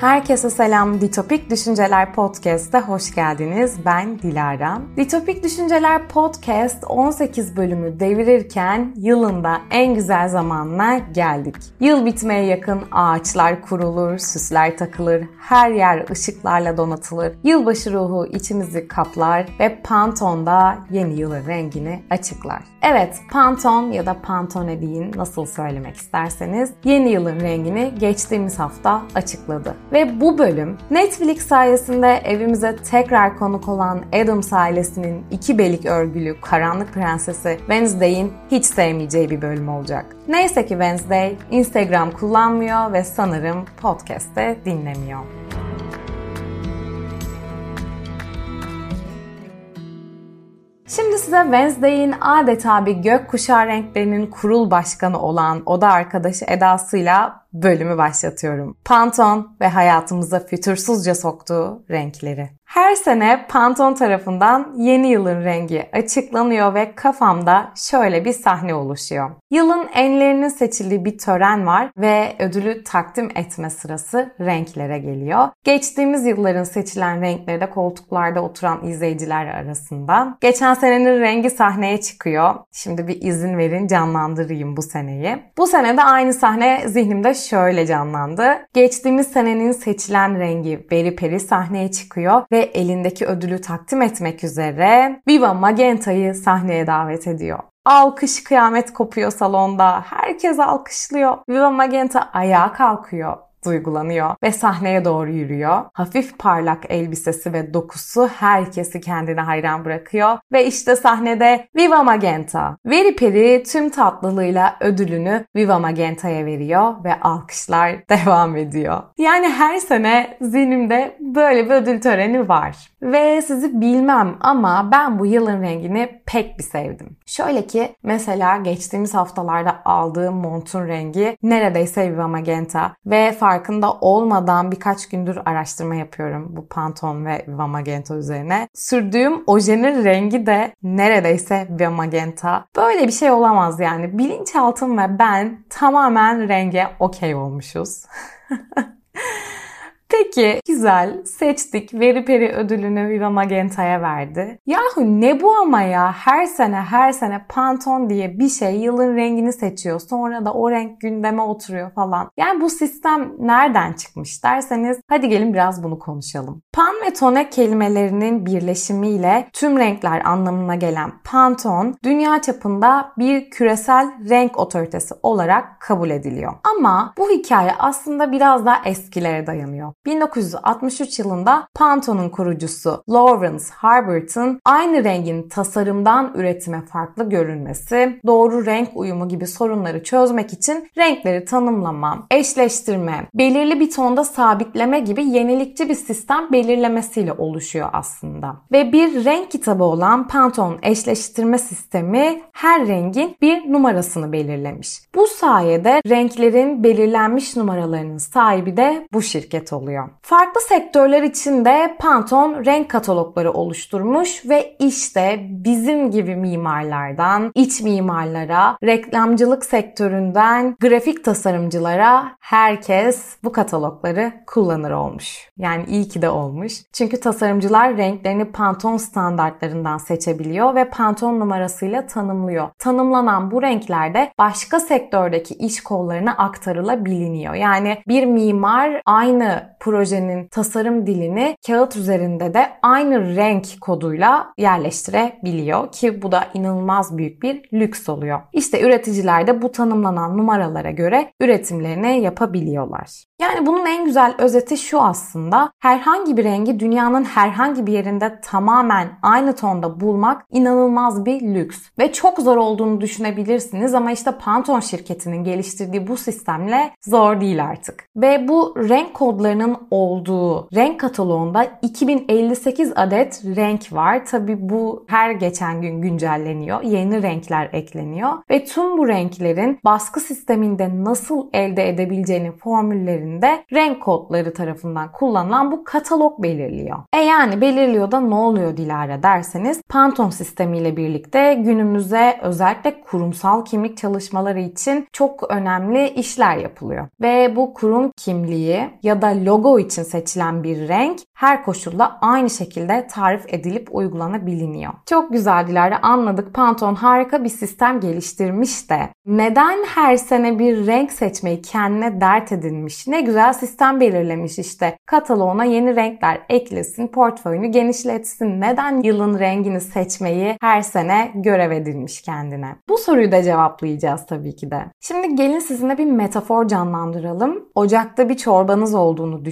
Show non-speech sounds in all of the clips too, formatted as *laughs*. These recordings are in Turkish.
Herkese selam. Ditopik Düşünceler Podcast'a hoş geldiniz. Ben Dilara. Ditopik Düşünceler Podcast 18 bölümü devirirken yılında en güzel zamanına geldik. Yıl bitmeye yakın ağaçlar kurulur, süsler takılır, her yer ışıklarla donatılır. Yılbaşı ruhu içimizi kaplar ve Panton'da yeni yılın rengini açıklar. Evet, Panton ya da Pantone deyin nasıl söylemek isterseniz yeni yılın rengini geçtiğimiz hafta açıkladı. Ve bu bölüm Netflix sayesinde evimize tekrar konuk olan Adams ailesinin iki belik örgülü karanlık prensesi Wednesday'in hiç sevmeyeceği bir bölüm olacak. Neyse ki Wednesday Instagram kullanmıyor ve sanırım podcast'te dinlemiyor. Şimdi size Wednesday'in adeta bir gökkuşağı renklerinin kurul başkanı olan oda arkadaşı edasıyla bölümü başlatıyorum. Panton ve hayatımıza fütursuzca soktuğu renkleri. Her sene Pantone tarafından yeni yılın rengi açıklanıyor ve kafamda şöyle bir sahne oluşuyor. Yılın enlerinin seçildiği bir tören var ve ödülü takdim etme sırası renklere geliyor. Geçtiğimiz yılların seçilen renkleri de koltuklarda oturan izleyiciler arasında. Geçen senenin rengi sahneye çıkıyor. Şimdi bir izin verin canlandırayım bu seneyi. Bu sene de aynı sahne zihnimde şöyle canlandı. Geçtiğimiz senenin seçilen rengi Berry Peri sahneye çıkıyor ve elindeki ödülü takdim etmek üzere Viva Magenta'yı sahneye davet ediyor. Alkış kıyamet kopuyor salonda. Herkes alkışlıyor. Viva Magenta ayağa kalkıyor duygulanıyor ve sahneye doğru yürüyor. Hafif parlak elbisesi ve dokusu herkesi kendine hayran bırakıyor ve işte sahnede Viva Magenta. Veri Peri tüm tatlılığıyla ödülünü Viva Magenta'ya veriyor ve alkışlar *laughs* devam ediyor. Yani her sene zihnimde böyle bir ödül töreni var. Ve sizi bilmem ama ben bu yılın rengini pek bir sevdim. Şöyle ki mesela geçtiğimiz haftalarda aldığım montun rengi neredeyse Viva Magenta ve farkında olmadan birkaç gündür araştırma yapıyorum bu Pantone ve Viva Magenta üzerine. Sürdüğüm ojenin rengi de neredeyse Viva Magenta. Böyle bir şey olamaz yani. Bilinçaltım ve ben tamamen renge okey olmuşuz. *laughs* Peki güzel seçtik. Veri Peri ödülünü Viva Magenta'ya verdi. Yahu ne bu ama ya her sene her sene Pantone diye bir şey yılın rengini seçiyor. Sonra da o renk gündeme oturuyor falan. Yani bu sistem nereden çıkmış derseniz hadi gelin biraz bunu konuşalım. Pan ve tone kelimelerinin birleşimiyle tüm renkler anlamına gelen Pantone dünya çapında bir küresel renk otoritesi olarak kabul ediliyor. Ama bu hikaye aslında biraz daha eskilere dayanıyor. 1963 yılında Pantone'un kurucusu Lawrence Harbert'ın aynı rengin tasarımdan üretime farklı görünmesi, doğru renk uyumu gibi sorunları çözmek için renkleri tanımlama, eşleştirme, belirli bir tonda sabitleme gibi yenilikçi bir sistem belirlemesiyle oluşuyor aslında. Ve bir renk kitabı olan Pantone eşleştirme sistemi her rengin bir numarasını belirlemiş. Bu sayede renklerin belirlenmiş numaralarının sahibi de bu şirket oluyor oluyor. Farklı sektörler için de Pantone renk katalogları oluşturmuş ve işte bizim gibi mimarlardan iç mimarlara, reklamcılık sektöründen grafik tasarımcılara herkes bu katalogları kullanır olmuş. Yani iyi ki de olmuş. Çünkü tasarımcılar renklerini Pantone standartlarından seçebiliyor ve Pantone numarasıyla tanımlıyor. Tanımlanan bu renklerde başka sektördeki iş kollarına aktarılabiliyor. Yani bir mimar aynı projenin tasarım dilini kağıt üzerinde de aynı renk koduyla yerleştirebiliyor ki bu da inanılmaz büyük bir lüks oluyor. İşte üreticiler de bu tanımlanan numaralara göre üretimlerini yapabiliyorlar. Yani bunun en güzel özeti şu aslında. Herhangi bir rengi dünyanın herhangi bir yerinde tamamen aynı tonda bulmak inanılmaz bir lüks. Ve çok zor olduğunu düşünebilirsiniz ama işte Pantone şirketinin geliştirdiği bu sistemle zor değil artık. Ve bu renk kodlarının renklerinin olduğu renk kataloğunda 2058 adet renk var. Tabi bu her geçen gün güncelleniyor. Yeni renkler ekleniyor ve tüm bu renklerin baskı sisteminde nasıl elde edebileceğinin formüllerinde renk kodları tarafından kullanılan bu katalog belirliyor. E yani belirliyor da ne oluyor Dilara derseniz Pantone sistemiyle birlikte günümüze özellikle kurumsal kimlik çalışmaları için çok önemli işler yapılıyor. Ve bu kurum kimliği ya da logo için seçilen bir renk her koşulda aynı şekilde tarif edilip uygulanabiliyor. Çok güzel Dilara anladık. Pantone harika bir sistem geliştirmiş de neden her sene bir renk seçmeyi kendine dert edinmiş? Ne güzel sistem belirlemiş işte. Kataloğuna yeni renkler eklesin, portföyünü genişletsin. Neden yılın rengini seçmeyi her sene görev edilmiş kendine? Bu soruyu da cevaplayacağız tabii ki de. Şimdi gelin sizinle bir metafor canlandıralım. Ocakta bir çorbanız olduğunu düşünün.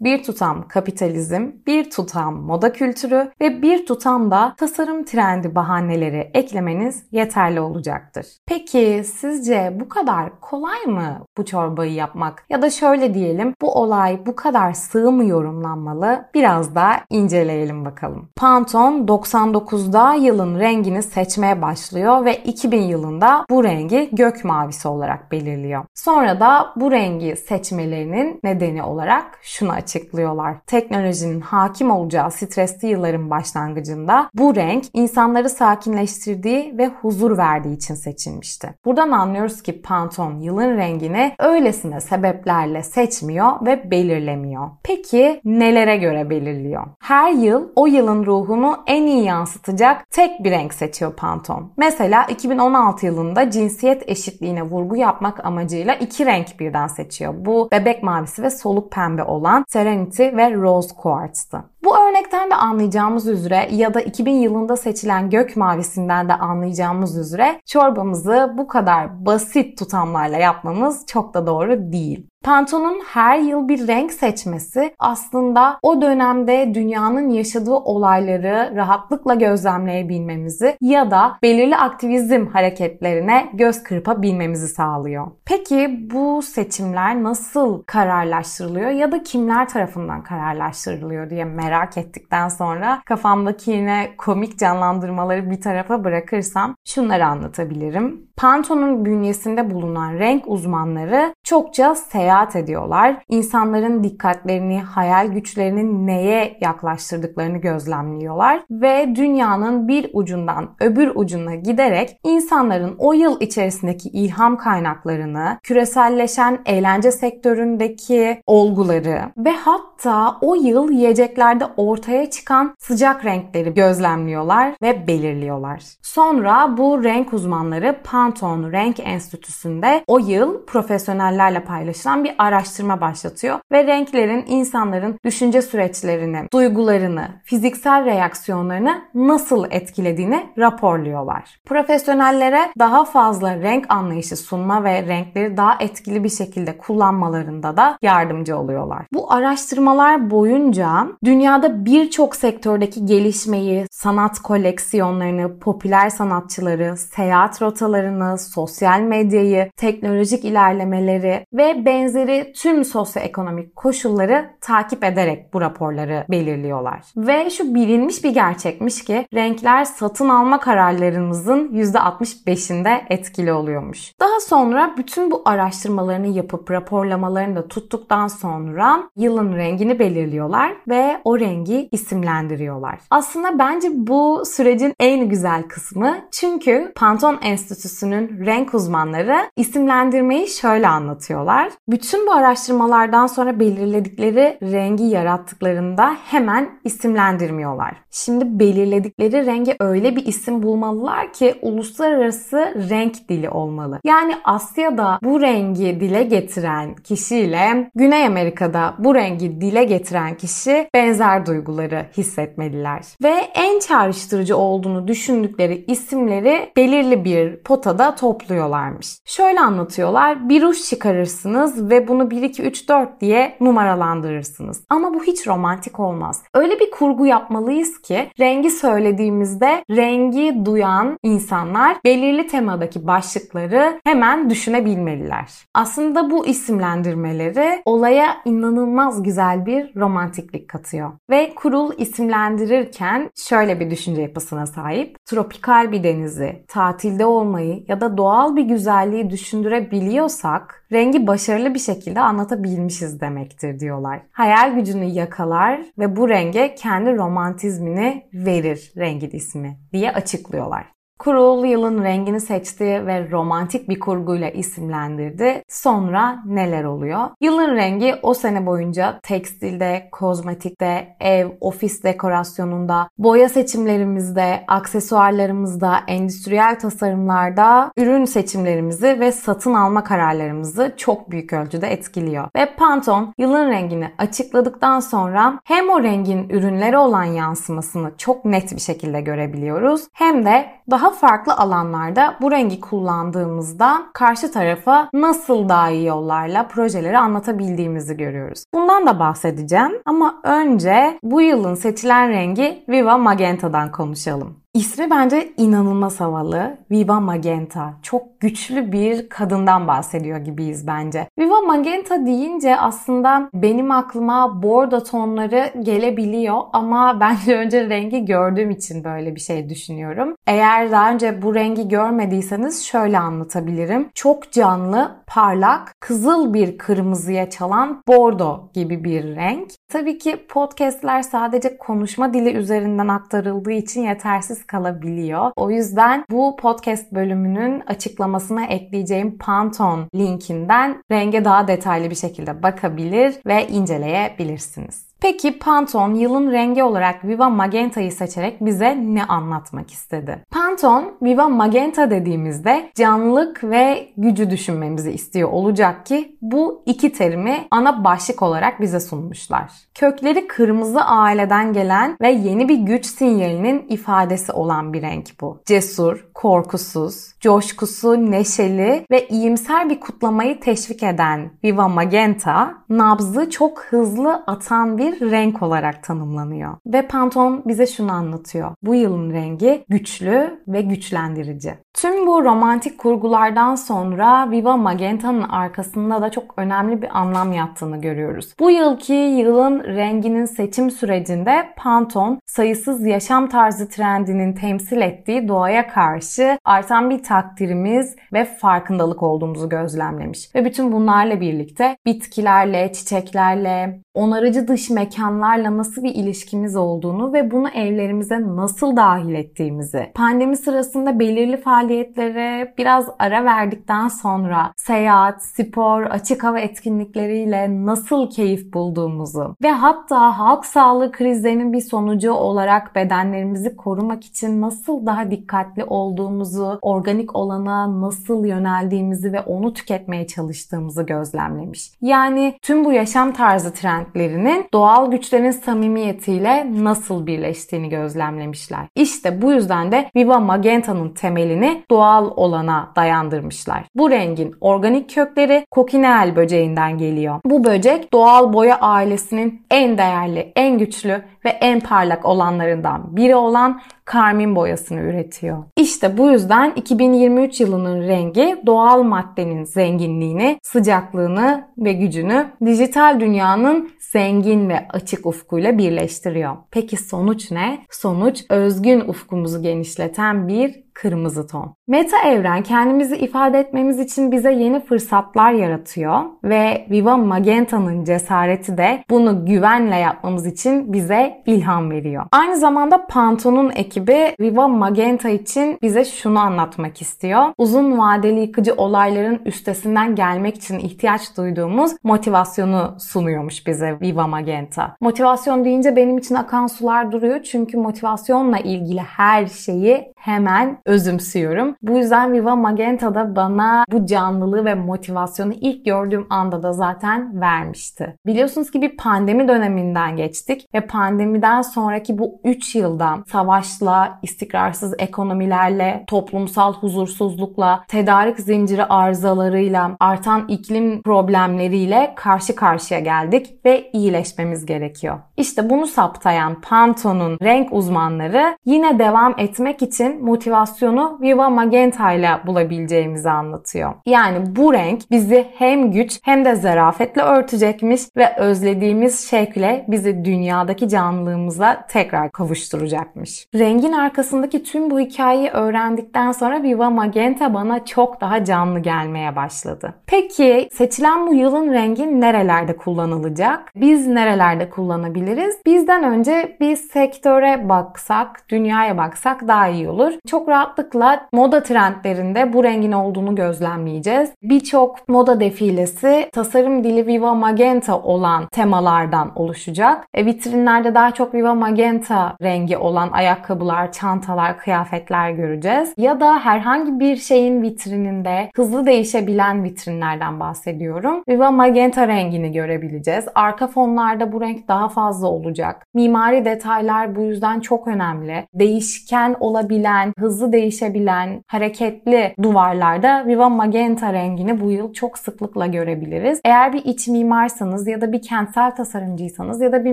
Bir tutam kapitalizm, bir tutam moda kültürü ve bir tutam da tasarım trendi bahaneleri eklemeniz yeterli olacaktır. Peki sizce bu kadar kolay mı bu çorbayı yapmak? Ya da şöyle diyelim bu olay bu kadar sığ mı yorumlanmalı? Biraz daha inceleyelim bakalım. Pantone 99'da yılın rengini seçmeye başlıyor ve 2000 yılında bu rengi gök mavisi olarak belirliyor. Sonra da bu rengi seçmelerinin nedeni olarak şunu açıklıyorlar. Teknolojinin hakim olacağı stresli yılların başlangıcında bu renk insanları sakinleştirdiği ve huzur verdiği için seçilmişti. Buradan anlıyoruz ki Pantone yılın rengini öylesine sebeplerle seçmiyor ve belirlemiyor. Peki nelere göre belirliyor? Her yıl o yılın ruhunu en iyi yansıtacak tek bir renk seçiyor Pantone. Mesela 2016 yılında cinsiyet eşitliğine vurgu yapmak amacıyla iki renk birden seçiyor. Bu bebek mavisi ve soluk pembe olan Serenity ve Rose Quartz'tı. Bu örnekten de anlayacağımız üzere ya da 2000 yılında seçilen gök mavisinden de anlayacağımız üzere çorbamızı bu kadar basit tutamlarla yapmamız çok da doğru değil. Pantone'un her yıl bir renk seçmesi aslında o dönemde dünyanın yaşadığı olayları rahatlıkla gözlemleyebilmemizi ya da belirli aktivizm hareketlerine göz kırpabilmemizi sağlıyor. Peki bu seçimler nasıl kararlaştırılıyor ya da kimler tarafından kararlaştırılıyor diye merak ettikten sonra kafamdaki yine komik canlandırmaları bir tarafa bırakırsam şunları anlatabilirim. Pantone'un bünyesinde bulunan renk uzmanları çokça seyahat ediyorlar. İnsanların dikkatlerini, hayal güçlerini neye yaklaştırdıklarını gözlemliyorlar ve dünyanın bir ucundan öbür ucuna giderek insanların o yıl içerisindeki ilham kaynaklarını, küreselleşen eğlence sektöründeki olguları ve hatta o yıl yiyeceklerde ortaya çıkan sıcak renkleri gözlemliyorlar ve belirliyorlar. Sonra bu renk uzmanları Pantone Renk Enstitüsü'nde o yıl profesyonellerle paylaşılan bir araştırma başlatıyor ve renklerin insanların düşünce süreçlerini, duygularını, fiziksel reaksiyonlarını nasıl etkilediğini raporluyorlar. Profesyonellere daha fazla renk anlayışı sunma ve renkleri daha etkili bir şekilde kullanmalarında da yardımcı oluyorlar. Bu araştırmalar boyunca dünyada birçok sektördeki gelişmeyi, sanat koleksiyonlarını, popüler sanatçıları, seyahat rotalarını, sosyal medyayı, teknolojik ilerlemeleri ve benzeri tüm sosyoekonomik koşulları takip ederek bu raporları belirliyorlar. Ve şu bilinmiş bir gerçekmiş ki renkler satın alma kararlarımızın %65'inde etkili oluyormuş. Daha sonra bütün bu araştırmalarını yapıp raporlamalarını da tuttuktan sonra yılın rengini belirliyorlar ve o rengi isimlendiriyorlar. Aslında bence bu sürecin en güzel kısmı çünkü Pantone Enstitüsü'nün renk uzmanları isimlendirmeyi şöyle anlatıyorlar. Bütün bu araştırmalardan sonra belirledikleri rengi yarattıklarında hemen isimlendirmiyorlar. Şimdi belirledikleri renge öyle bir isim bulmalılar ki uluslararası renk dili olmalı. Yani Asya'da bu rengi dile getiren kişiyle Güney Amerika'da bu rengi dile getiren kişi benzer duyguları hissetmeliler. Ve en çağrıştırıcı olduğunu düşündükleri isimleri belirli bir potada topluyorlarmış. Şöyle anlatıyorlar. Bir ruj çıkarırsınız ve bunu 1 2 3 4 diye numaralandırırsınız. Ama bu hiç romantik olmaz. Öyle bir kurgu yapmalıyız ki rengi söylediğimizde rengi duyan insanlar belirli temadaki başlıkları hemen düşünebilmeliler. Aslında bu isimlendirmeleri olaya inanılmaz güzel bir romantiklik katıyor. Ve kurul isimlendirirken şöyle bir düşünce yapısına sahip. Tropikal bir denizi, tatilde olmayı ya da doğal bir güzelliği düşündürebiliyorsak rengi başarılı bir şekilde anlatabilmişiz demektir diyorlar. Hayal gücünü yakalar ve bu renge kendi romantizmini verir rengin ismi diye açıklıyorlar. Kurul yılın rengini seçti ve romantik bir kurguyla isimlendirdi. Sonra neler oluyor? Yılın rengi o sene boyunca tekstilde, kozmetikte, ev, ofis dekorasyonunda, boya seçimlerimizde, aksesuarlarımızda, endüstriyel tasarımlarda ürün seçimlerimizi ve satın alma kararlarımızı çok büyük ölçüde etkiliyor. Ve Pantone yılın rengini açıkladıktan sonra hem o rengin ürünlere olan yansımasını çok net bir şekilde görebiliyoruz hem de daha farklı alanlarda bu rengi kullandığımızda karşı tarafa nasıl daha iyi yollarla projeleri anlatabildiğimizi görüyoruz. Bundan da bahsedeceğim ama önce bu yılın seçilen rengi Viva Magenta'dan konuşalım. İsmi bence inanılmaz havalı. Viva Magenta. Çok güçlü bir kadından bahsediyor gibiyiz bence. Viva Magenta deyince aslında benim aklıma bordo tonları gelebiliyor ama *laughs* bence önce rengi gördüğüm için böyle bir şey düşünüyorum. Eğer daha önce bu rengi görmediyseniz şöyle anlatabilirim. Çok canlı, parlak, kızıl bir kırmızıya çalan bordo gibi bir renk. Tabii ki podcastler sadece konuşma dili üzerinden aktarıldığı için yetersiz kalabiliyor. O yüzden bu podcast bölümünün açıklamasına ekleyeceğim Pantone linkinden renge daha detaylı bir şekilde bakabilir ve inceleyebilirsiniz. Peki Pantone yılın rengi olarak Viva Magenta'yı seçerek bize ne anlatmak istedi? Pantone Viva Magenta dediğimizde canlılık ve gücü düşünmemizi istiyor olacak ki bu iki terimi ana başlık olarak bize sunmuşlar. Kökleri kırmızı aileden gelen ve yeni bir güç sinyalinin ifadesi olan bir renk bu. Cesur, korkusuz, coşkusu, neşeli ve iyimser bir kutlamayı teşvik eden Viva Magenta, nabzı çok hızlı atan bir bir renk olarak tanımlanıyor. Ve Pantone bize şunu anlatıyor. Bu yılın rengi güçlü ve güçlendirici. Tüm bu romantik kurgulardan sonra Viva Magenta'nın arkasında da çok önemli bir anlam yattığını görüyoruz. Bu yılki yılın renginin seçim sürecinde Pantone sayısız yaşam tarzı trendinin temsil ettiği doğaya karşı artan bir takdirimiz ve farkındalık olduğumuzu gözlemlemiş. Ve bütün bunlarla birlikte bitkilerle, çiçeklerle, onarıcı dış mekanlarla nasıl bir ilişkimiz olduğunu ve bunu evlerimize nasıl dahil ettiğimizi, pandemi sırasında belirli faaliyetlere biraz ara verdikten sonra seyahat, spor, açık hava etkinlikleriyle nasıl keyif bulduğumuzu ve hatta halk sağlığı krizlerinin bir sonucu olarak bedenlerimizi korumak için nasıl daha dikkatli olduğumuzu, organik olana nasıl yöneldiğimizi ve onu tüketmeye çalıştığımızı gözlemlemiş. Yani tüm bu yaşam tarzı trendlerinin doğal güçlerin samimiyetiyle nasıl birleştiğini gözlemlemişler. İşte bu yüzden de Viva Magenta'nın temelini doğal olana dayandırmışlar. Bu rengin organik kökleri kokineal böceğinden geliyor. Bu böcek doğal boya ailesinin en değerli, en güçlü ve en parlak olanlarından biri olan karmin boyasını üretiyor. İşte bu yüzden 2023 yılının rengi doğal maddenin zenginliğini, sıcaklığını ve gücünü dijital dünyanın zengin ve açık ufkuyla birleştiriyor. Peki sonuç ne? Sonuç özgün ufkumuzu genişleten bir kırmızı ton. Meta evren kendimizi ifade etmemiz için bize yeni fırsatlar yaratıyor ve Viva Magenta'nın cesareti de bunu güvenle yapmamız için bize ilham veriyor. Aynı zamanda Pantone'un ekibi Viva Magenta için bize şunu anlatmak istiyor. Uzun vadeli yıkıcı olayların üstesinden gelmek için ihtiyaç duyduğumuz motivasyonu sunuyormuş bize Viva Magenta. Motivasyon deyince benim için akan sular duruyor çünkü motivasyonla ilgili her şeyi hemen özümsüyorum. Bu yüzden Viva Magenta da bana bu canlılığı ve motivasyonu ilk gördüğüm anda da zaten vermişti. Biliyorsunuz ki bir pandemi döneminden geçtik ve pandemiden sonraki bu 3 yılda savaşla, istikrarsız ekonomilerle, toplumsal huzursuzlukla, tedarik zinciri arızalarıyla, artan iklim problemleriyle karşı karşıya geldik ve iyileşmemiz gerekiyor. İşte bunu saptayan Pantone'un renk uzmanları yine devam etmek için motivasyonu Viva Magenta ile bulabileceğimizi anlatıyor. Yani bu renk bizi hem güç hem de zarafetle örtecekmiş ve özlediğimiz şekle bizi dünyadaki canlılığımıza tekrar kavuşturacakmış. Rengin arkasındaki tüm bu hikayeyi öğrendikten sonra Viva Magenta bana çok daha canlı gelmeye başladı. Peki seçilen bu yılın rengi nerelerde kullanılacak? Biz nerelerde kullanabiliriz? Bizden önce bir sektöre baksak, dünyaya baksak daha iyi olur. Çok rahatlıkla moda trendlerinde bu rengin olduğunu gözlemleyeceğiz. Birçok moda defilesi tasarım dili Viva Magenta olan temalardan oluşacak. E, vitrinlerde daha çok Viva Magenta rengi olan ayakkabılar, çantalar, kıyafetler göreceğiz. Ya da herhangi bir şeyin vitrininde hızlı değişebilen vitrinlerden bahsediyorum. Viva Magenta rengini görebileceğiz. Arka fonlarda bu renk daha fazla olacak. Mimari detaylar bu yüzden çok önemli. Değişken olabilen, hızlı değişebilen, hareketli duvarlarda Viva Magenta rengini bu yıl çok sıklıkla görebiliriz. Eğer bir iç mimarsanız ya da bir kentsel tasarımcıysanız ya da bir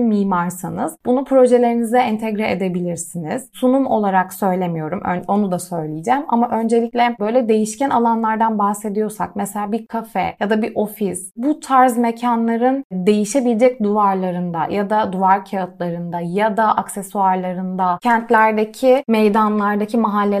mimarsanız bunu projelerinize entegre edebilirsiniz. Sunum olarak söylemiyorum. Onu da söyleyeceğim. Ama öncelikle böyle değişken alanlardan bahsediyorsak mesela bir kafe ya da bir ofis bu tarz mekanların değişebilecek duvarlarında ya da duvar kağıtlarında ya da aksesuarlarında kentlerdeki meydanlardaki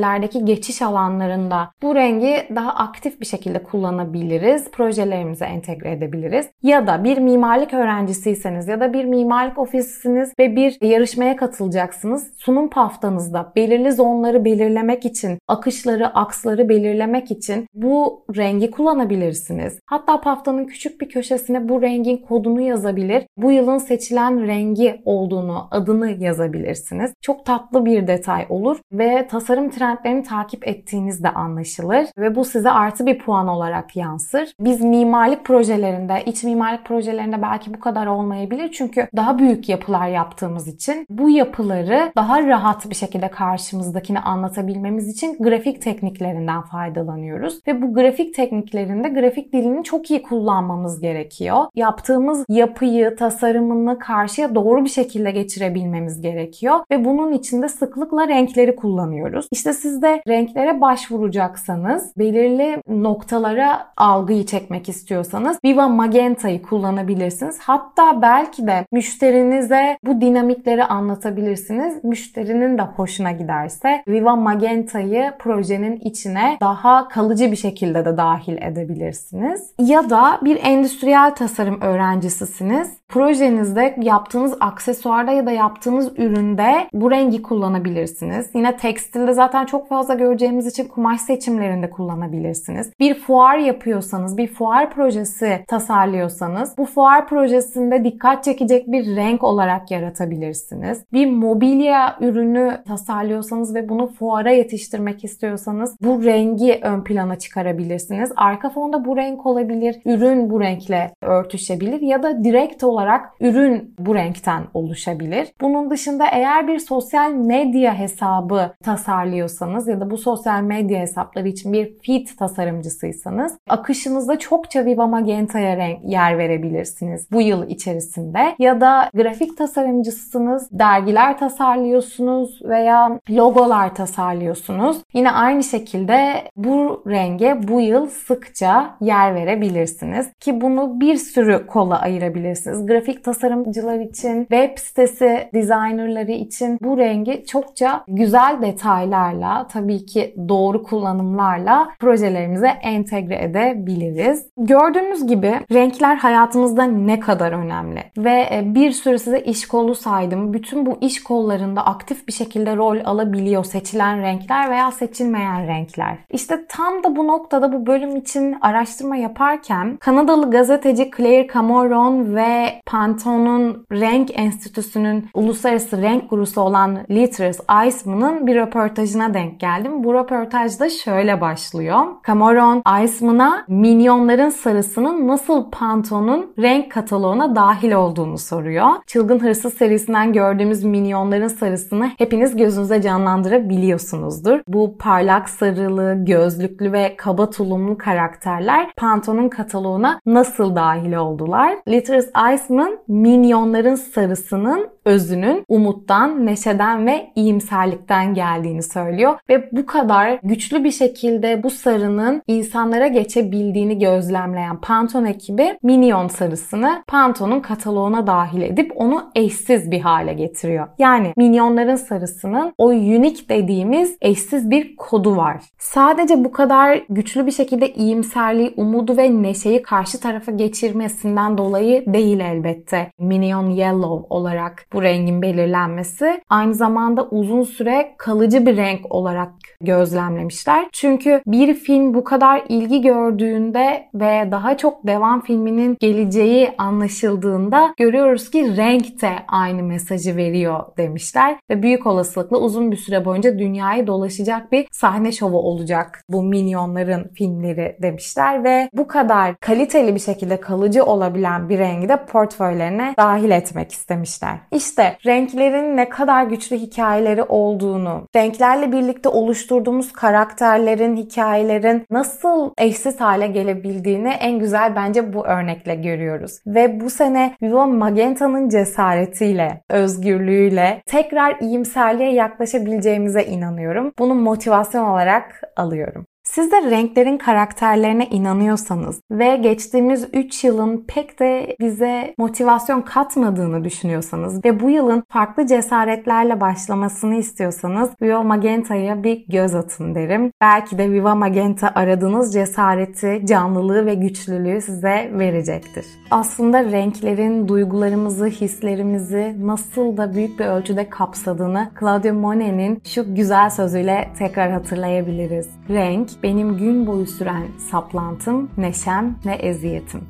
mahallelerdeki geçiş alanlarında bu rengi daha aktif bir şekilde kullanabiliriz. Projelerimize entegre edebiliriz. Ya da bir mimarlık öğrencisiyseniz ya da bir mimarlık ofisiniz ve bir yarışmaya katılacaksınız. Sunum paftanızda belirli zonları belirlemek için, akışları, aksları belirlemek için bu rengi kullanabilirsiniz. Hatta paftanın küçük bir köşesine bu rengin kodunu yazabilir. Bu yılın seçilen rengi olduğunu, adını yazabilirsiniz. Çok tatlı bir detay olur ve tasarım trendlerini takip ettiğiniz de anlaşılır ve bu size artı bir puan olarak yansır. Biz mimarlık projelerinde, iç mimarlık projelerinde belki bu kadar olmayabilir çünkü daha büyük yapılar yaptığımız için bu yapıları daha rahat bir şekilde karşımızdakini anlatabilmemiz için grafik tekniklerinden faydalanıyoruz ve bu grafik tekniklerinde grafik dilini çok iyi kullanmamız gerekiyor. Yaptığımız yapıyı, tasarımını karşıya doğru bir şekilde geçirebilmemiz gerekiyor ve bunun için de sıklıkla renkleri kullanıyoruz. İşte siz de renklere başvuracaksanız, belirli noktalara algıyı çekmek istiyorsanız Viva Magenta'yı kullanabilirsiniz. Hatta belki de müşterinize bu dinamikleri anlatabilirsiniz. Müşterinin de hoşuna giderse Viva Magenta'yı projenin içine daha kalıcı bir şekilde de dahil edebilirsiniz. Ya da bir endüstriyel tasarım öğrencisisiniz. Projenizde yaptığınız aksesuarda ya da yaptığınız üründe bu rengi kullanabilirsiniz. Yine tekstilde zaten çok fazla göreceğimiz için kumaş seçimlerinde kullanabilirsiniz. Bir fuar yapıyorsanız, bir fuar projesi tasarlıyorsanız bu fuar projesinde dikkat çekecek bir renk olarak yaratabilirsiniz. Bir mobilya ürünü tasarlıyorsanız ve bunu fuara yetiştirmek istiyorsanız bu rengi ön plana çıkarabilirsiniz. Arka fonda bu renk olabilir, ürün bu renkle örtüşebilir ya da direkt olarak ürün bu renkten oluşabilir. Bunun dışında eğer bir sosyal medya hesabı tasarlıyorsanız ya da bu sosyal medya hesapları için bir feed tasarımcısıysanız akışınızda çokça Viva Magenta'ya yer verebilirsiniz bu yıl içerisinde. Ya da grafik tasarımcısınız, dergiler tasarlıyorsunuz veya logolar tasarlıyorsunuz. Yine aynı şekilde bu renge bu yıl sıkça yer verebilirsiniz. Ki bunu bir sürü kola ayırabilirsiniz. Grafik tasarımcılar için, web sitesi designerları için bu rengi çokça güzel detaylarla, tabii ki doğru kullanımlarla projelerimize entegre edebiliriz. Gördüğünüz gibi renkler hayatımızda ne kadar önemli ve e, bir sürü size iş kolu saydım. Bütün bu iş kollarında aktif bir şekilde rol alabiliyor seçilen renkler veya seçilmeyen renkler. İşte tam da bu noktada bu bölüm için araştırma yaparken Kanadalı gazeteci Claire Cameron ve Pantone'un Renk Enstitüsü'nün uluslararası renk gurusu olan Litters Eisman'ın bir röportajına denk geldim. Bu röportajda şöyle başlıyor. Cameron Iceman'a minyonların sarısının nasıl Pantone'un renk kataloğuna dahil olduğunu soruyor. Çılgın Hırsız serisinden gördüğümüz minyonların sarısını hepiniz gözünüze canlandırabiliyorsunuzdur. Bu parlak sarılı, gözlüklü ve kaba tulumlu karakterler Pantone'un kataloğuna nasıl dahil oldular? Litters Iceman minyonların sarısının özünün umuttan, neşeden ve iyimserlikten geldiğini söylüyor ve bu kadar güçlü bir şekilde bu sarının insanlara geçebildiğini gözlemleyen Pantone ekibi Minion sarısını Pantone'un kataloğuna dahil edip onu eşsiz bir hale getiriyor. Yani minyonların sarısının o unique dediğimiz eşsiz bir kodu var. Sadece bu kadar güçlü bir şekilde iyimserliği, umudu ve neşeyi karşı tarafa geçirmesinden dolayı değil elbette. Minion Yellow olarak bu rengin belirlenmesi aynı zamanda uzun süre kalıcı bir renk olarak gözlemlemişler. Çünkü bir film bu kadar ilgi gördüğünde ve daha çok devam filminin geleceği anlaşıldığında görüyoruz ki renk de aynı mesajı veriyor demişler ve büyük olasılıkla uzun bir süre boyunca dünyayı dolaşacak bir sahne şovu olacak bu minyonların filmleri demişler ve bu kadar kaliteli bir şekilde kalıcı olabilen bir rengi de portföylerine dahil etmek istemişler. İşte renklerin ne kadar güçlü hikayeleri olduğunu, renklerle birlikte oluşturduğumuz karakterlerin, hikayelerin nasıl eşsiz hale gelebildiğini en güzel bence bu örnekle görüyoruz. Ve bu sene Viva Magenta'nın cesaretiyle, özgürlüğüyle tekrar iyimserliğe yaklaşabileceğimize inanıyorum. Bunu motivasyon olarak alıyorum. Siz de renklerin karakterlerine inanıyorsanız ve geçtiğimiz 3 yılın pek de bize motivasyon katmadığını düşünüyorsanız ve bu yılın farklı cesaretlerle başlamasını istiyorsanız Viva Magenta'ya bir göz atın derim. Belki de Viva Magenta aradığınız cesareti, canlılığı ve güçlülüğü size verecektir. Aslında renklerin duygularımızı, hislerimizi nasıl da büyük bir ölçüde kapsadığını Claudio Monet'in şu güzel sözüyle tekrar hatırlayabiliriz. Renk benim gün boyu süren saplantım, neşem ve eziyetim.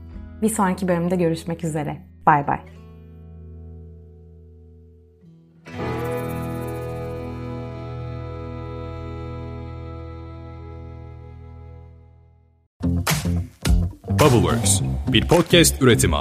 Bir sonraki bölümde görüşmek üzere. Bay bay. Bubbleworks bir podcast üretimi.